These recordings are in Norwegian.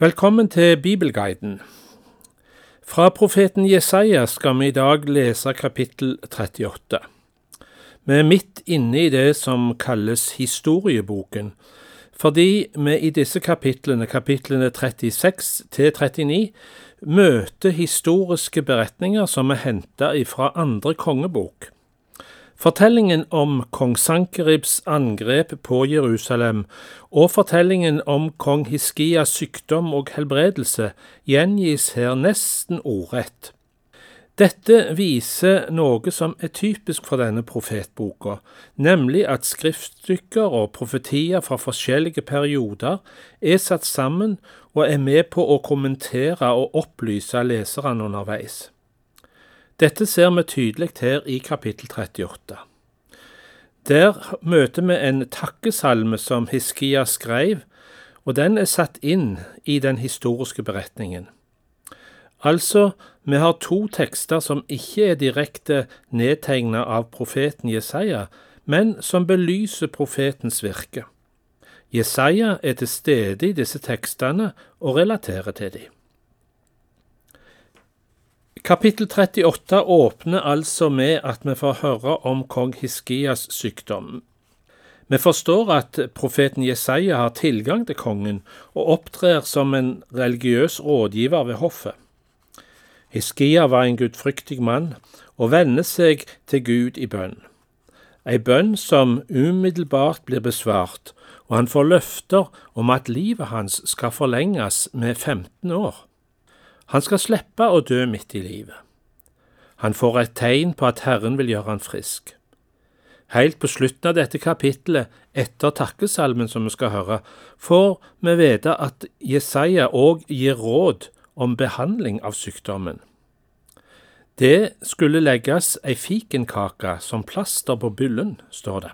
Velkommen til Bibelguiden. Fra profeten Jesaja skal vi i dag lese kapittel 38. Vi er midt inne i det som kalles historieboken, fordi vi i disse kapitlene, kapitlene 36 til 39, møter historiske beretninger som er henta ifra andre kongebok. Fortellingen om kong Sankeribs angrep på Jerusalem og fortellingen om kong Hiskias sykdom og helbredelse gjengis her nesten ordrett. Dette viser noe som er typisk for denne profetboka, nemlig at skriftstykker og profetier fra forskjellige perioder er satt sammen og er med på å kommentere og opplyse leserne underveis. Dette ser vi tydelig her i kapittel 38. Der møter vi en takkesalme som Hiskia skrev, og den er satt inn i den historiske beretningen. Altså, vi har to tekster som ikke er direkte nedtegna av profeten Jesaja, men som belyser profetens virke. Jesaja er til stede i disse tekstene og relaterer til dem. Kapittel 38 åpner altså med at vi får høre om kong Hiskias sykdom. Vi forstår at profeten Jesaja har tilgang til kongen og opptrer som en religiøs rådgiver ved hoffet. Hiskia var en gudfryktig mann og vender seg til Gud i bønn. Ei bønn som umiddelbart blir besvart, og han får løfter om at livet hans skal forlenges med 15 år. Han skal slippe å dø midt i livet. Han får et tegn på at Herren vil gjøre han frisk. Helt på slutten av dette kapittelet, etter takkesalmen som vi skal høre, får vi vite at Jesaja òg gir råd om behandling av sykdommen. Det skulle legges ei fikenkake som plaster på byllen, står det.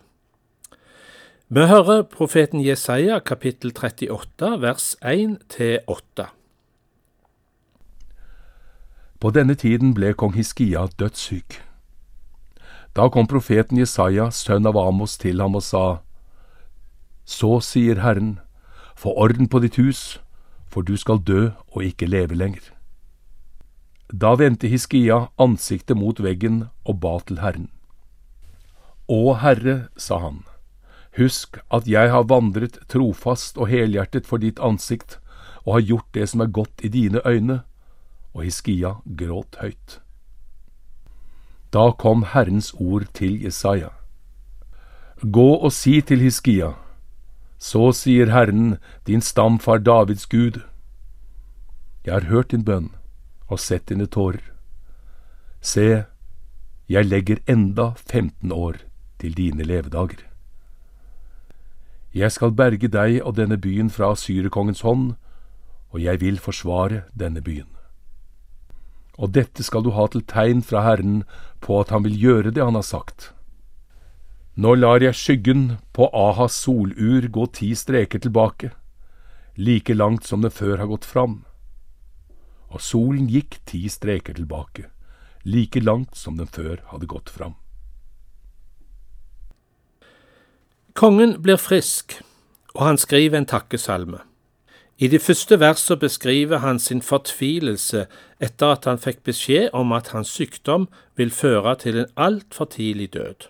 Vi hører profeten Jesaja kapittel 38 vers 1 til 8. På denne tiden ble kong Hiskia dødssyk. Da kom profeten Jesaja, sønn av Amos, til ham og sa, Så sier Herren, få orden på ditt hus, for du skal dø og ikke leve lenger. Da vendte Hiskia ansiktet mot veggen og ba til Herren. Å Herre, sa han, husk at jeg har vandret trofast og helhjertet for ditt ansikt og har gjort det som er godt i dine øyne og Hiskia gråt høyt. Da kom Herrens ord til Jesaja. Gå og si til Hiskia, så sier Herren, din stamfar Davids Gud. Jeg har hørt din bønn og sett dine tårer. Se, jeg legger enda 15 år til dine levedager. Jeg skal berge deg og denne byen fra syrekongens hånd, og jeg vil forsvare denne byen og dette skal du ha til tegn fra Herren på at han vil gjøre det han har sagt. Nå lar jeg skyggen på Ahas solur gå ti streker tilbake, like langt som den før har gått fram. Og solen gikk ti streker tilbake, like langt som den før hadde gått fram. Kongen blir frisk, og han skriver en takkesalme. I de første versene beskriver han sin fortvilelse etter at han fikk beskjed om at hans sykdom vil føre til en altfor tidlig død.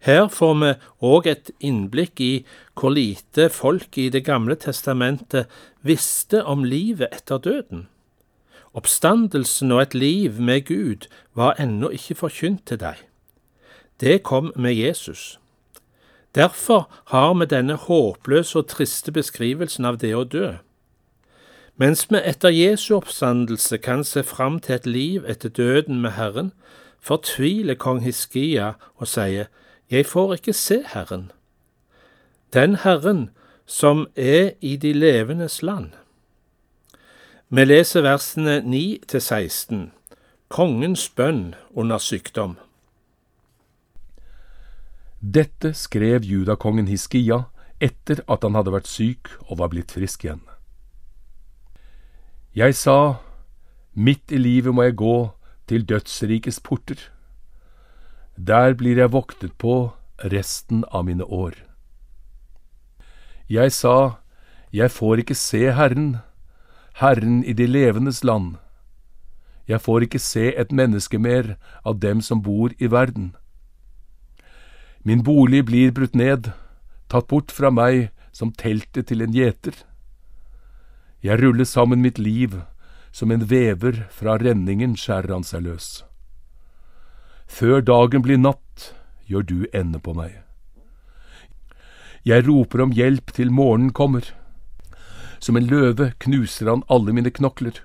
Her får vi òg et innblikk i hvor lite folk i Det gamle testamentet visste om livet etter døden. Oppstandelsen og et liv med Gud var ennå ikke forkynt til deg. Det kom med Jesus. Derfor har vi denne håpløse og triste beskrivelsen av det å dø. Mens vi etter Jesu oppstandelse kan se fram til et liv etter døden med Herren, fortviler kong Hiskia og sier, Jeg får ikke se Herren. Den Herren som er i de levendes land. Vi leser versene 9 til 16, Kongens bønn under sykdom. Dette skrev judakongen Hiskia etter at han hadde vært syk og var blitt frisk igjen. Jeg sa, midt i livet må jeg gå til dødsrikets porter. Der blir jeg voktet på resten av mine år. Jeg sa, jeg får ikke se Herren, Herren i de levendes land. Jeg får ikke se et menneske mer av dem som bor i verden. Min bolig blir brutt ned, tatt bort fra meg som teltet til en gjeter. Jeg ruller sammen mitt liv, som en vever fra renningen skjærer han seg løs. Før dagen blir natt, gjør du ende på meg. Jeg roper om hjelp til morgenen kommer. Som en løve knuser han alle mine knokler.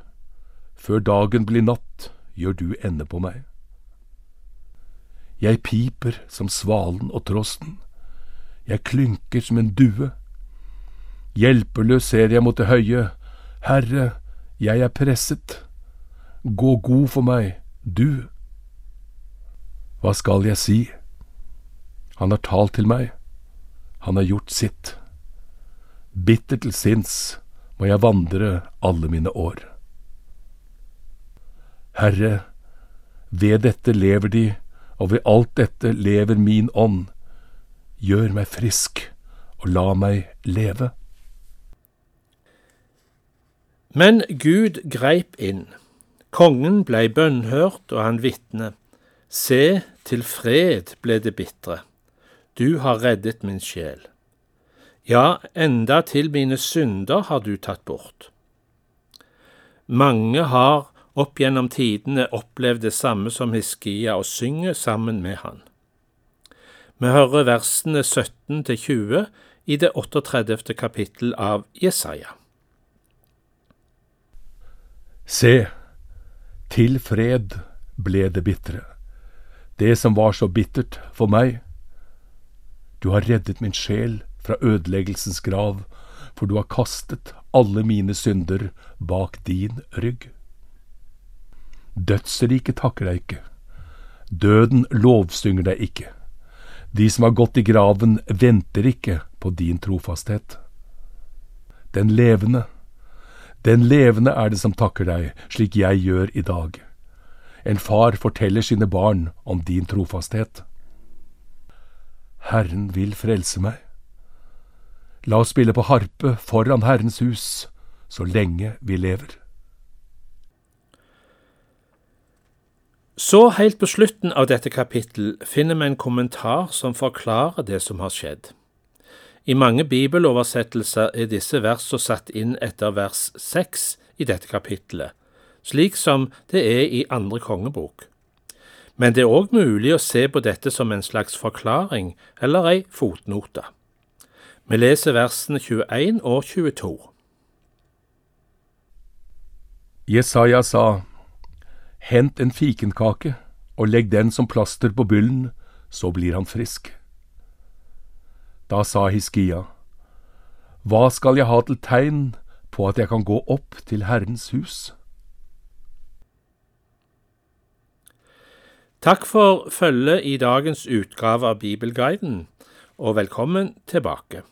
Før dagen blir natt, gjør du ende på meg. Jeg piper som svalen og trosten. Jeg klynker som en due. Hjelpeløs ser jeg mot det høye. Herre, jeg er presset. Gå god for meg, du. Hva skal jeg si? Han har talt til meg. Han har gjort sitt. Bitter til sinns må jeg vandre alle mine år. Herre, ved dette lever de, og ved alt dette lever min ånd. Gjør meg frisk, og la meg leve. Men Gud greip inn. Kongen blei bønnhørt, og han vitne. Se, til fred ble det bitre. Du har reddet min sjel. Ja, enda til mine synder har du tatt bort. Mange har opp gjennom tidene opplevd det samme som Hiskia og synger sammen med han. Vi hører versene 17 til 20 i det 38. kapittel av Jesaja. Se, til fred ble det bitre, det som var så bittert for meg. Du har reddet min sjel fra ødeleggelsens grav, for du har kastet alle mine synder bak din rygg. Dødsriket takker deg ikke, døden lovsynger deg ikke. De som har gått i graven, venter ikke på din trofasthet. Den levende, den levende er det som takker deg, slik jeg gjør i dag. En far forteller sine barn om din trofasthet. Herren vil frelse meg. La oss spille på harpe foran Herrens hus, så lenge vi lever. Så helt på slutten av dette kapittel finner vi en kommentar som forklarer det som har skjedd. I mange bibeloversettelser er disse versene satt inn etter vers seks i dette kapittelet, slik som det er i andre kongebok. Men det er òg mulig å se på dette som en slags forklaring eller ei fotnote. Vi leser versene 21 og 22. Jesaja sa, Hent en fikenkake og legg den som plaster på byllen, så blir han frisk. Da sa Hiskia, Hva skal jeg ha til tegn på at jeg kan gå opp til Herrens hus? Takk for følget i dagens utgave av Bibelguiden, og velkommen tilbake.